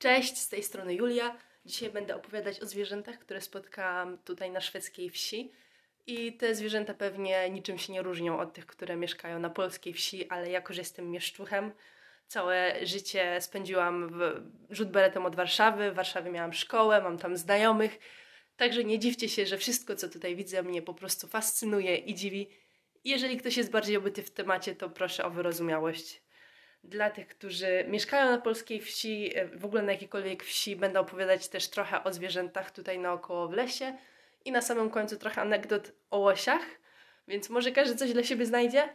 Cześć, z tej strony Julia. Dzisiaj będę opowiadać o zwierzętach, które spotkałam tutaj na szwedzkiej wsi. I te zwierzęta pewnie niczym się nie różnią od tych, które mieszkają na polskiej wsi, ale jako, że jestem mieszczuchem, całe życie spędziłam w rzut beretem od Warszawy. W Warszawie miałam szkołę, mam tam znajomych. Także nie dziwcie się, że wszystko, co tutaj widzę, mnie po prostu fascynuje i dziwi. Jeżeli ktoś jest bardziej obyty w temacie, to proszę o wyrozumiałość. Dla tych, którzy mieszkają na polskiej wsi, e, w ogóle na jakiejkolwiek wsi, będę opowiadać też trochę o zwierzętach tutaj naokoło w lesie i na samym końcu trochę anegdot o łosiach, więc może każdy coś dla siebie znajdzie.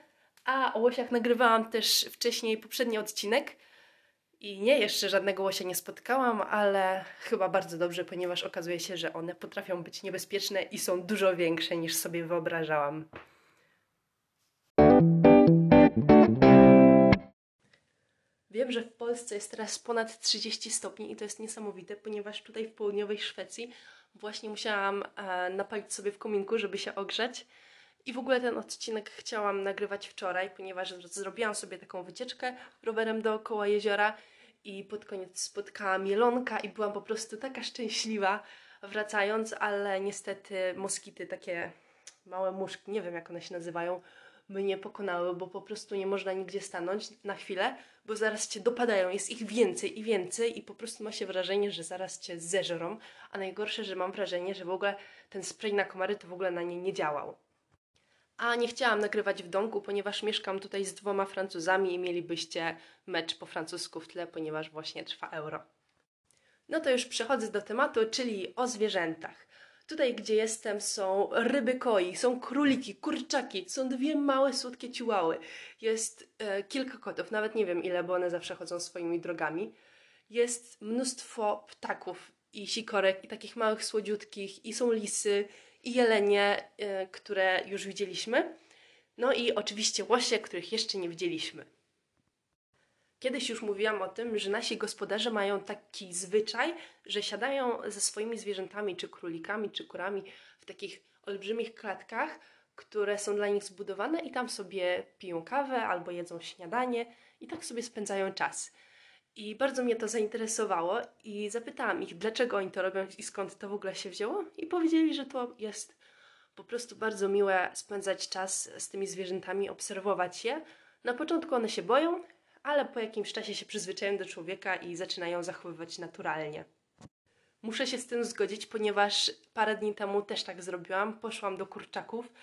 A o łosiach nagrywałam też wcześniej poprzedni odcinek i nie, jeszcze żadnego łosia nie spotkałam, ale chyba bardzo dobrze, ponieważ okazuje się, że one potrafią być niebezpieczne i są dużo większe niż sobie wyobrażałam. Wiem, że w Polsce jest teraz ponad 30 stopni i to jest niesamowite, ponieważ tutaj w południowej Szwecji właśnie musiałam e, napalić sobie w kominku, żeby się ogrzać. I w ogóle ten odcinek chciałam nagrywać wczoraj, ponieważ zrobiłam sobie taką wycieczkę rowerem dookoła jeziora i pod koniec spotkałam jelonka i byłam po prostu taka szczęśliwa wracając, ale niestety moskity, takie małe muszki, nie wiem jak one się nazywają, mnie pokonały, bo po prostu nie można nigdzie stanąć na chwilę, bo zaraz cię dopadają, jest ich więcej i więcej i po prostu ma się wrażenie, że zaraz cię zeżrą, a najgorsze, że mam wrażenie, że w ogóle ten spray na komary to w ogóle na nie nie działał. A nie chciałam nagrywać w domku, ponieważ mieszkam tutaj z dwoma Francuzami i mielibyście mecz po francusku w tle, ponieważ właśnie trwa euro. No to już przechodzę do tematu, czyli o zwierzętach. Tutaj, gdzie jestem, są ryby koi, są króliki, kurczaki, są dwie małe, słodkie ciułały. Jest e, kilka kotów, nawet nie wiem ile, bo one zawsze chodzą swoimi drogami. Jest mnóstwo ptaków i sikorek, i takich małych, słodziutkich, i są lisy, i jelenie, e, które już widzieliśmy. No i oczywiście łosie, których jeszcze nie widzieliśmy. Kiedyś już mówiłam o tym, że nasi gospodarze mają taki zwyczaj, że siadają ze swoimi zwierzętami, czy królikami, czy kurami w takich olbrzymich klatkach, które są dla nich zbudowane i tam sobie piją kawę albo jedzą śniadanie i tak sobie spędzają czas. I bardzo mnie to zainteresowało i zapytałam ich, dlaczego oni to robią i skąd to w ogóle się wzięło. I powiedzieli, że to jest po prostu bardzo miłe spędzać czas z tymi zwierzętami, obserwować je. Na początku one się boją, ale po jakimś czasie się przyzwyczają do człowieka i zaczynają zachowywać naturalnie. Muszę się z tym zgodzić, ponieważ parę dni temu też tak zrobiłam. Poszłam do kurczaków,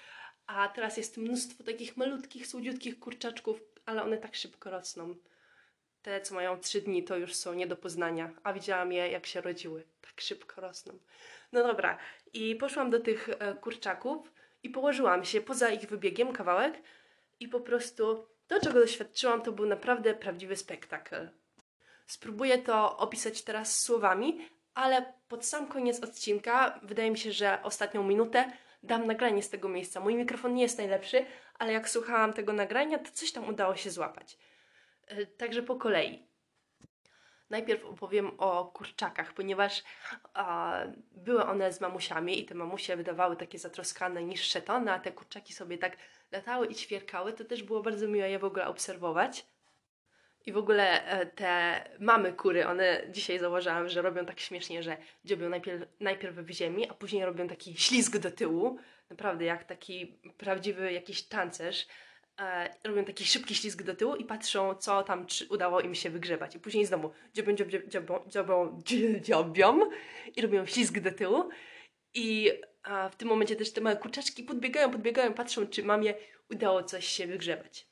a teraz jest mnóstwo takich malutkich, słodziutkich kurczaczków, ale one tak szybko rosną. Te, co mają trzy dni, to już są nie do poznania, a widziałam je, jak się rodziły. Tak szybko rosną. No dobra, i poszłam do tych e, kurczaków i położyłam się poza ich wybiegiem kawałek i po prostu to, czego doświadczyłam, to był naprawdę prawdziwy spektakl. Spróbuję to opisać teraz słowami, ale pod sam koniec odcinka, wydaje mi się, że ostatnią minutę, dam nagranie z tego miejsca. Mój mikrofon nie jest najlepszy, ale jak słuchałam tego nagrania, to coś tam udało się złapać. E, także po kolei. Najpierw opowiem o kurczakach, ponieważ a, były one z mamusiami i te mamusie wydawały takie zatroskane, niższe tony, a te kurczaki sobie tak latały i ćwierkały. To też było bardzo miłe je w ogóle obserwować. I w ogóle e, te mamy kury, one dzisiaj zauważyłam, że robią tak śmiesznie, że dziobią najpierw, najpierw w ziemi, a później robią taki ślizg do tyłu. Naprawdę jak taki prawdziwy jakiś tancerz e, robią taki szybki ślizg do tyłu i patrzą, co tam czy udało im się wygrzebać. I później znowu dziobią, dziobią, dziobią, dziobią, dziobią i robią ślizg do tyłu. I a, w tym momencie też te małe kurczaczki podbiegają, podbiegają, patrzą, czy mamie udało coś się wygrzebać.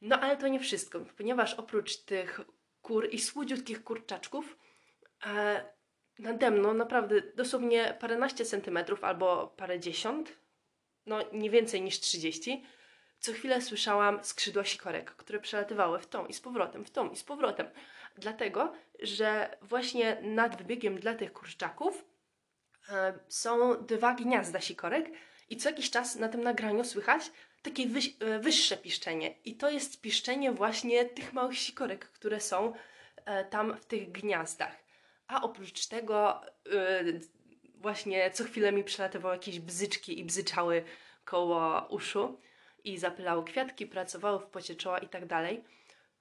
No ale to nie wszystko, ponieważ oprócz tych kur i słodziutkich kurczaczków e, nade mną naprawdę dosłownie paręnaście centymetrów albo parę dziesiąt, no nie więcej niż trzydzieści, co chwilę słyszałam skrzydła sikorek, które przelatywały w tą i z powrotem, w tą i z powrotem. Dlatego, że właśnie nad wybiegiem dla tych kurczaków są dwa gniazda sikorek i co jakiś czas na tym nagraniu słychać takie wyś, e, wyższe piszczenie. I to jest piszczenie właśnie tych małych sikorek, które są e, tam w tych gniazdach. A oprócz tego e, właśnie co chwilę mi przelatywały jakieś bzyczki i bzyczały koło uszu i zapylały kwiatki, pracowały w pocie czoła i tak dalej.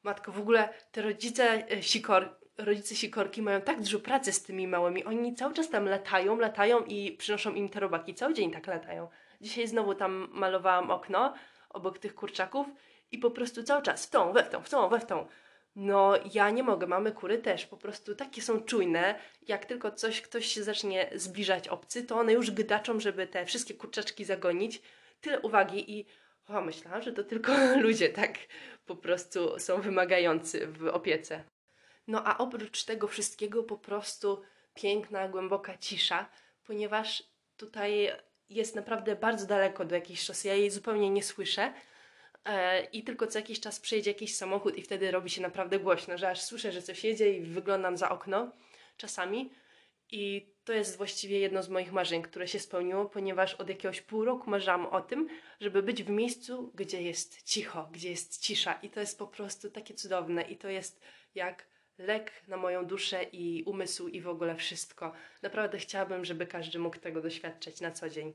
Matko, w ogóle te rodzice sikor, rodzice sikorki mają tak dużo pracy z tymi małymi. Oni cały czas tam latają, latają i przynoszą im te robaki. Cały dzień tak latają. Dzisiaj znowu tam malowałam okno obok tych kurczaków i po prostu cały czas w tą, we w tą, w tą, we w tą. No, ja nie mogę, mamy kury też, po prostu takie są czujne. Jak tylko coś, ktoś się zacznie zbliżać obcy, to one już gydaczą, żeby te wszystkie kurczaczki zagonić. Tyle uwagi i o, myślałam, że to tylko ludzie tak po prostu są wymagający w opiece. No a oprócz tego wszystkiego po prostu piękna, głęboka cisza, ponieważ tutaj jest naprawdę bardzo daleko do jakiejś szosy. Ja jej zupełnie nie słyszę. E, I tylko co jakiś czas przyjedzie jakiś samochód i wtedy robi się naprawdę głośno, że aż słyszę, że coś jedzie i wyglądam za okno czasami. I to jest właściwie jedno z moich marzeń, które się spełniło, ponieważ od jakiegoś pół roku marzyłam o tym, żeby być w miejscu, gdzie jest cicho, gdzie jest cisza. I to jest po prostu takie cudowne. I to jest jak lek na moją duszę i umysł i w ogóle wszystko. Naprawdę chciałabym, żeby każdy mógł tego doświadczać na co dzień.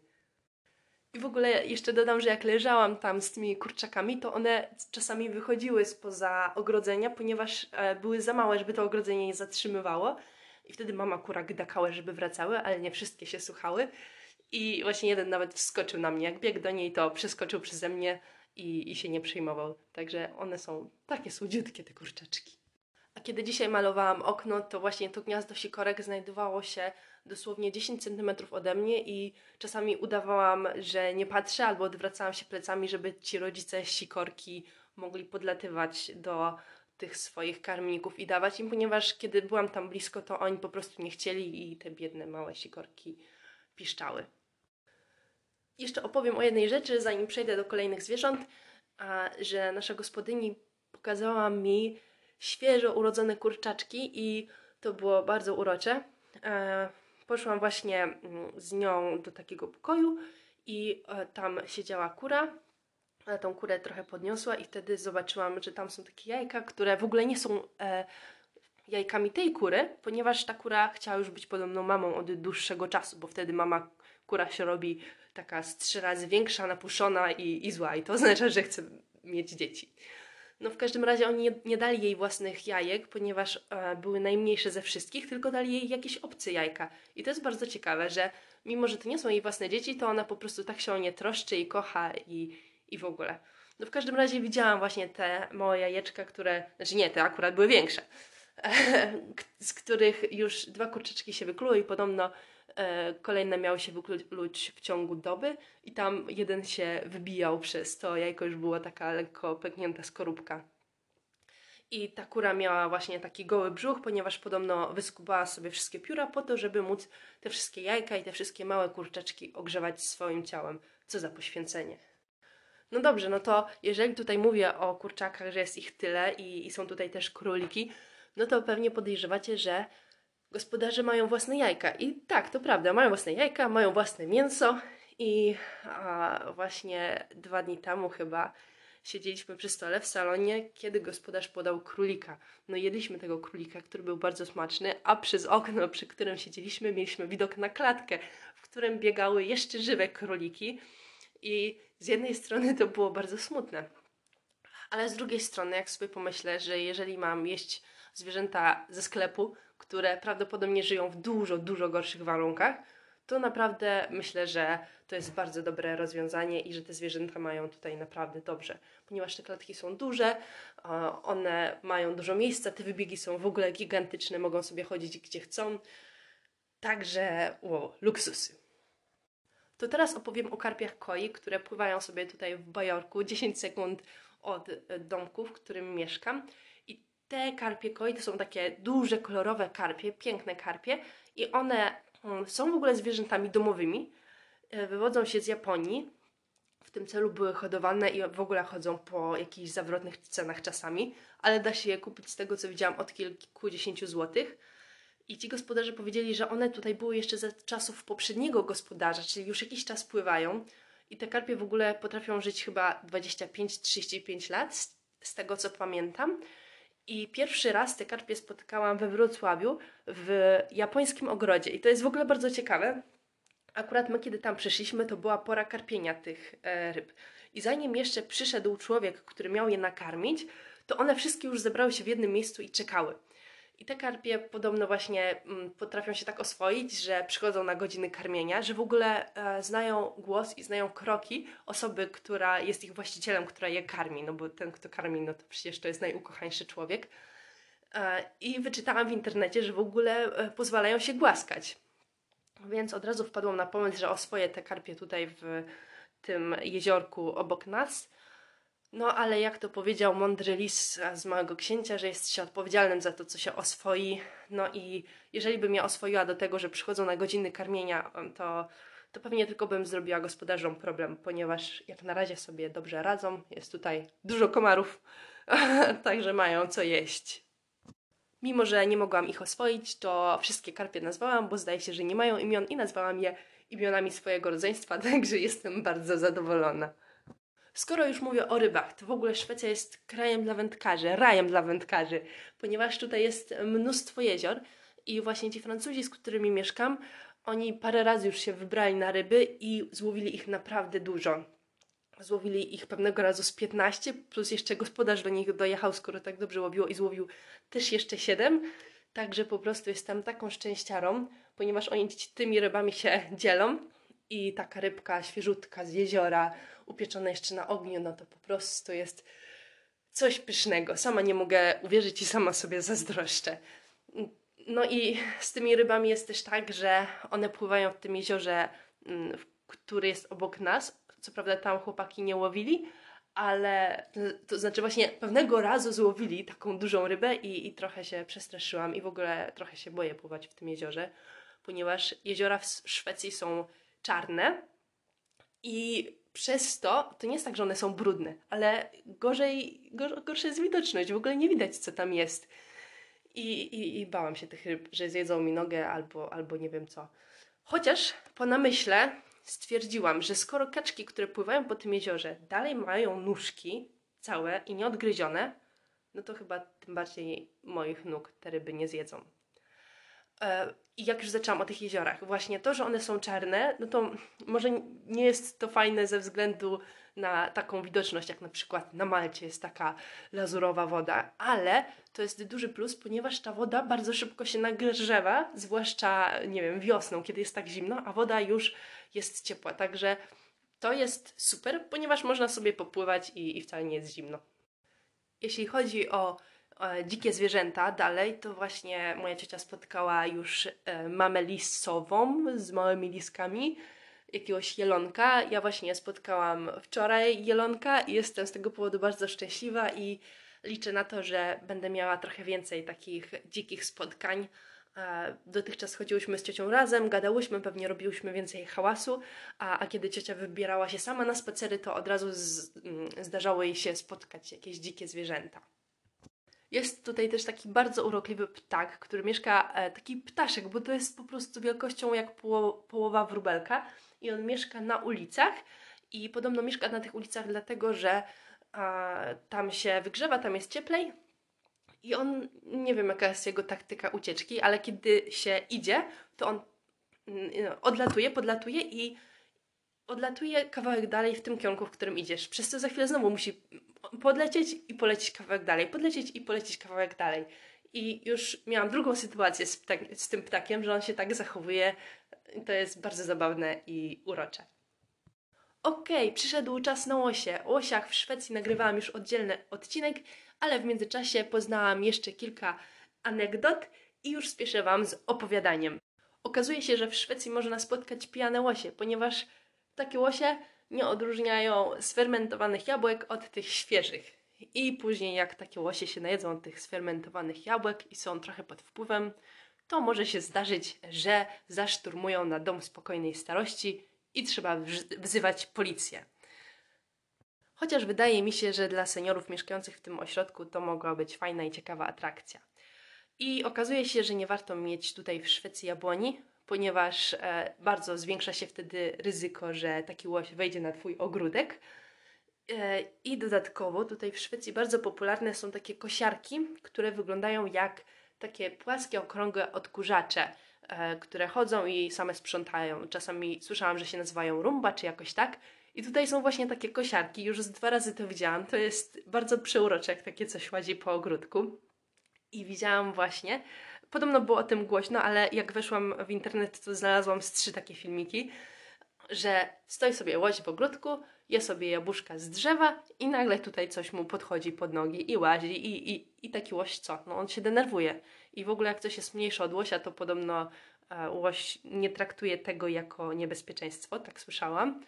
I w ogóle jeszcze dodam, że jak leżałam tam z tymi kurczakami, to one czasami wychodziły spoza ogrodzenia, ponieważ e, były za małe, żeby to ogrodzenie je zatrzymywało. I wtedy mama kura gdakały, żeby wracały, ale nie wszystkie się słuchały. I właśnie jeden nawet wskoczył na mnie. Jak biegł do niej, to przeskoczył przeze mnie i, i się nie przejmował. Także one są takie słodziutkie, te kurczaczki. Kiedy dzisiaj malowałam okno, to właśnie to gniazdo sikorek znajdowało się dosłownie 10 cm ode mnie i czasami udawałam, że nie patrzę albo odwracałam się plecami, żeby ci rodzice sikorki mogli podlatywać do tych swoich karmników i dawać im, ponieważ kiedy byłam tam blisko, to oni po prostu nie chcieli i te biedne małe sikorki piszczały. Jeszcze opowiem o jednej rzeczy, zanim przejdę do kolejnych zwierząt, a, że nasza gospodyni pokazała mi świeżo urodzone kurczaczki i to było bardzo urocze. E, poszłam właśnie mm, z nią do takiego pokoju i e, tam siedziała kura. A tą kurę trochę podniosła i wtedy zobaczyłam, że tam są takie jajka, które w ogóle nie są e, jajkami tej kury, ponieważ ta kura chciała już być podobną mamą od dłuższego czasu, bo wtedy mama kura się robi taka z trzy razy większa, napuszona i, i zła i to oznacza, że chce mieć dzieci. No w każdym razie oni nie, nie dali jej własnych jajek, ponieważ e, były najmniejsze ze wszystkich, tylko dali jej jakieś obce jajka. I to jest bardzo ciekawe, że mimo, że to nie są jej własne dzieci, to ona po prostu tak się o nie troszczy i kocha i, i w ogóle. No w każdym razie widziałam właśnie te małe jajeczka, które, znaczy nie, te akurat były większe, z których już dwa kurczyczki się wykluły i podobno kolejne miały się wykluć w ciągu doby i tam jeden się wybijał przez to jajko, już była taka lekko pęknięta skorupka. I ta kura miała właśnie taki goły brzuch, ponieważ podobno wyskubała sobie wszystkie pióra po to, żeby móc te wszystkie jajka i te wszystkie małe kurczaczki ogrzewać swoim ciałem. Co za poświęcenie. No dobrze, no to jeżeli tutaj mówię o kurczakach, że jest ich tyle i, i są tutaj też króliki, no to pewnie podejrzewacie, że gospodarze mają własne jajka. I tak, to prawda, mają własne jajka, mają własne mięso. I a, właśnie dwa dni temu chyba siedzieliśmy przy stole w salonie, kiedy gospodarz podał królika. No jedliśmy tego królika, który był bardzo smaczny, a przez okno, przy którym siedzieliśmy, mieliśmy widok na klatkę, w którym biegały jeszcze żywe króliki. I z jednej strony to było bardzo smutne, ale z drugiej strony, jak sobie pomyślę, że jeżeli mam jeść zwierzęta ze sklepu, które prawdopodobnie żyją w dużo, dużo gorszych warunkach, to naprawdę myślę, że to jest bardzo dobre rozwiązanie i że te zwierzęta mają tutaj naprawdę dobrze, ponieważ te klatki są duże, one mają dużo miejsca, te wybiegi są w ogóle gigantyczne, mogą sobie chodzić gdzie chcą. Także, wow, luksusy. To teraz opowiem o karpiach koi, które pływają sobie tutaj w Bajorku 10 sekund od domku, w którym mieszkam te karpie koi to są takie duże, kolorowe karpie, piękne karpie i one mm, są w ogóle zwierzętami domowymi. E, wywodzą się z Japonii. W tym celu były hodowane i w ogóle chodzą po jakichś zawrotnych cenach czasami, ale da się je kupić z tego, co widziałam, od kilkudziesięciu złotych. I ci gospodarze powiedzieli, że one tutaj były jeszcze za czasów poprzedniego gospodarza, czyli już jakiś czas pływają. I te karpie w ogóle potrafią żyć chyba 25-35 lat, z tego co pamiętam. I pierwszy raz te karpie spotkałam we Wrocławiu w japońskim ogrodzie. I to jest w ogóle bardzo ciekawe. Akurat my, kiedy tam przyszliśmy, to była pora karpienia tych e, ryb. I zanim jeszcze przyszedł człowiek, który miał je nakarmić, to one wszystkie już zebrały się w jednym miejscu i czekały. I te karpie podobno właśnie mm, potrafią się tak oswoić, że przychodzą na godziny karmienia, że w ogóle e, znają głos i znają kroki osoby, która jest ich właścicielem, która je karmi, no bo ten, kto karmi, no to przecież to jest najukochańszy człowiek. E, I wyczytałam w internecie, że w ogóle e, pozwalają się głaskać. Więc od razu wpadłam na pomysł, że oswoję te karpie tutaj w tym jeziorku obok nas. No ale jak to powiedział mądry lis z Małego Księcia, że jest się odpowiedzialnym za to, co się oswoi. No i jeżeli bym ja oswoiła do tego, że przychodzą na godziny karmienia, to, to pewnie tylko bym zrobiła gospodarzom problem, ponieważ jak na razie sobie dobrze radzą. Jest tutaj dużo komarów, także mają co jeść. Mimo, że nie mogłam ich oswoić, to wszystkie karpie nazwałam, bo zdaje się, że nie mają imion i nazwałam je imionami swojego rodzeństwa, także jestem bardzo zadowolona. Skoro już mówię o rybach, to w ogóle Szwecja jest krajem dla wędkarzy, rajem dla wędkarzy, ponieważ tutaj jest mnóstwo jezior i właśnie ci Francuzi, z którymi mieszkam, oni parę razy już się wybrali na ryby i złowili ich naprawdę dużo. Złowili ich pewnego razu z 15, plus jeszcze gospodarz do nich dojechał, skoro tak dobrze łowiło i złowił też jeszcze 7. Także po prostu jestem taką szczęściarą, ponieważ oni tymi rybami się dzielą i taka rybka świeżutka z jeziora, upieczona jeszcze na ogniu, no to po prostu jest coś pysznego. Sama nie mogę uwierzyć i sama sobie zazdroszczę. No i z tymi rybami jest też tak, że one pływają w tym jeziorze, mm, który jest obok nas. Co prawda tam chłopaki nie łowili, ale to znaczy właśnie pewnego razu złowili taką dużą rybę i, i trochę się przestraszyłam i w ogóle trochę się boję pływać w tym jeziorze, ponieważ jeziora w Szwecji są czarne i przez to, to nie jest tak, że one są brudne, ale gorzej, gor, gorsza jest widoczność, w ogóle nie widać, co tam jest. I, i, I bałam się tych ryb, że zjedzą mi nogę albo, albo nie wiem co. Chociaż po namyśle stwierdziłam, że skoro kaczki, które pływają po tym jeziorze, dalej mają nóżki całe i nieodgryzione, no to chyba tym bardziej moich nóg te ryby nie zjedzą. E, I jak już zaczęłam o tych jeziorach, właśnie to, że one są czarne, no to może nie jest to fajne ze względu na taką widoczność, jak na przykład na Malcie jest taka lazurowa woda, ale to jest duży plus, ponieważ ta woda bardzo szybko się nagrzewa, zwłaszcza, nie wiem, wiosną, kiedy jest tak zimno, a woda już jest ciepła, także to jest super, ponieważ można sobie popływać i, i wcale nie jest zimno. Jeśli chodzi o dzikie zwierzęta dalej, to właśnie moja ciocia spotkała już e, mamę lisową z małymi liskami, jakiegoś jelonka. Ja właśnie spotkałam wczoraj jelonka i jestem z tego powodu bardzo szczęśliwa i liczę na to, że będę miała trochę więcej takich dzikich spotkań. E, dotychczas chodziłyśmy z ciocią razem, gadałyśmy, pewnie robiłyśmy więcej hałasu, a, a kiedy ciocia wybierała się sama na spacery, to od razu z, mm, zdarzało jej się spotkać jakieś dzikie zwierzęta. Jest tutaj też taki bardzo urokliwy ptak, który mieszka, e, taki ptaszek, bo to jest po prostu wielkością jak poło, połowa wróbelka i on mieszka na ulicach i podobno mieszka na tych ulicach dlatego, że tam się wygrzewa, tam jest cieplej i on, nie wiem jaka jest jego taktyka ucieczki, ale kiedy się idzie, to on mm, odlatuje, podlatuje i odlatuje kawałek dalej w tym kierunku, w którym idziesz. Przez to za chwilę znowu musi podlecieć i polecieć kawałek dalej, podlecieć i polecieć kawałek dalej. I już miałam drugą sytuację z, ptak, z tym ptakiem, że on się tak zachowuje. To jest bardzo zabawne i urocze. Okej, okay, przyszedł czas na łosie. O łosiach w Szwecji nagrywałam już oddzielny odcinek, ale w międzyczasie poznałam jeszcze kilka anegdot i już spieszę Wam z opowiadaniem. Okazuje się, że w Szwecji można spotkać pijane łosie, ponieważ takie łosie nie odróżniają sfermentowanych jabłek od tych świeżych. I później, jak takie łosie się najedzą tych sfermentowanych jabłek i są trochę pod wpływem, to może się zdarzyć, że zaszturmują na dom spokojnej starości i trzeba wzywać policję. Chociaż wydaje mi się, że dla seniorów mieszkających w tym ośrodku to mogła być fajna i ciekawa atrakcja. I okazuje się, że nie warto mieć tutaj w Szwecji jabłoni, ponieważ e, bardzo zwiększa się wtedy ryzyko, że taki łoś wejdzie na Twój ogródek. E, I dodatkowo tutaj w Szwecji bardzo popularne są takie kosiarki, które wyglądają jak takie płaskie, okrągłe odkurzacze, e, które chodzą i same sprzątają. Czasami słyszałam, że się nazywają rumba czy jakoś tak. I tutaj są właśnie takie kosiarki, już z dwa razy to widziałam. To jest bardzo przeurocze, jak takie coś ładzi po ogródku. i widziałam właśnie, podobno było o tym głośno, ale jak weszłam w internet, to znalazłam z trzy takie filmiki, że stoi sobie łoś w ogródku, je sobie jabłuszka z drzewa i nagle tutaj coś mu podchodzi pod nogi i łazi i, i, i taki łoś co? No on się denerwuje. I w ogóle jak coś jest mniejsze od łosia, to podobno e, łoś nie traktuje tego jako niebezpieczeństwo, tak słyszałam.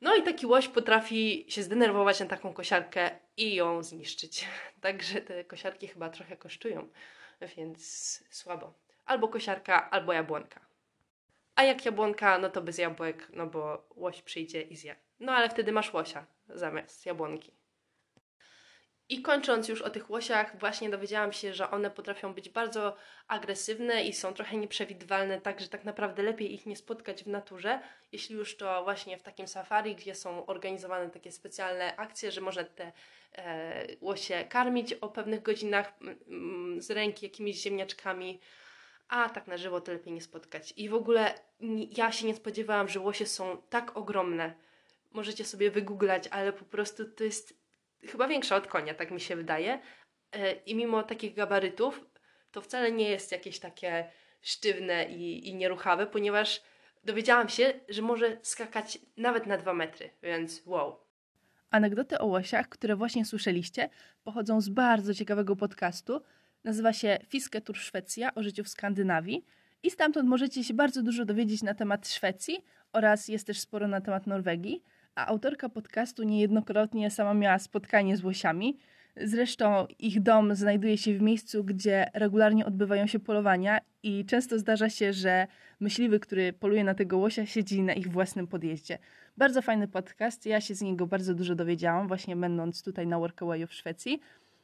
No i taki łoś potrafi się zdenerwować na taką kosiarkę i ją zniszczyć. Także te kosiarki chyba trochę kosztują, więc słabo. Albo kosiarka, albo jabłonka. A jak jabłonka, no to bez jabłek, no bo łoś przyjdzie i zje. No ale wtedy masz łosia zamiast jabłonki. I kończąc już o tych łosiach, właśnie dowiedziałam się, że one potrafią być bardzo agresywne i są trochę nieprzewidywalne, tak że tak naprawdę lepiej ich nie spotkać w naturze, jeśli już to właśnie w takim safari, gdzie są organizowane takie specjalne akcje, że można te e, łosie karmić o pewnych godzinach z ręki jakimiś ziemniaczkami, a tak na żywo to lepiej nie spotkać. I w ogóle ja się nie spodziewałam, że łosie są tak ogromne. Możecie sobie wygooglać, ale po prostu to jest chyba większa od konia, tak mi się wydaje. E, I mimo takich gabarytów, to wcale nie jest jakieś takie sztywne i, i nieruchawe, ponieważ dowiedziałam się, że może skakać nawet na dwa metry, więc wow. Anegdoty o łosiach, które właśnie słyszeliście, pochodzą z bardzo ciekawego podcastu. Nazywa się Fisketur Szwecja o życiu w Skandynawii i stamtąd możecie się bardzo dużo dowiedzieć na temat Szwecji oraz jest też sporo na temat Norwegii a autorka podcastu niejednokrotnie sama miała spotkanie z łosiami. Zresztą ich dom znajduje się w miejscu, gdzie regularnie odbywają się polowania i często zdarza się, że myśliwy, który poluje na tego łosia, siedzi na ich własnym podjeździe. Bardzo fajny podcast, ja się z niego bardzo dużo dowiedziałam, właśnie będąc tutaj na Workawayu w Szwecji.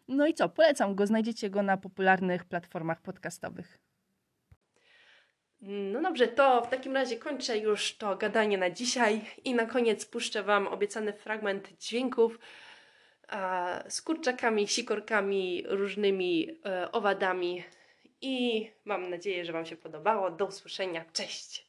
No i co, polecam go, znajdziecie go na popularnych platformach podcastowych. No dobrze, to w takim razie kończę już to gadanie na dzisiaj i na koniec puszczę Wam obiecany fragment dźwięków z kurczakami, sikorkami, różnymi e, owadami i mam nadzieję, że Wam się podobało. Do usłyszenia, cześć!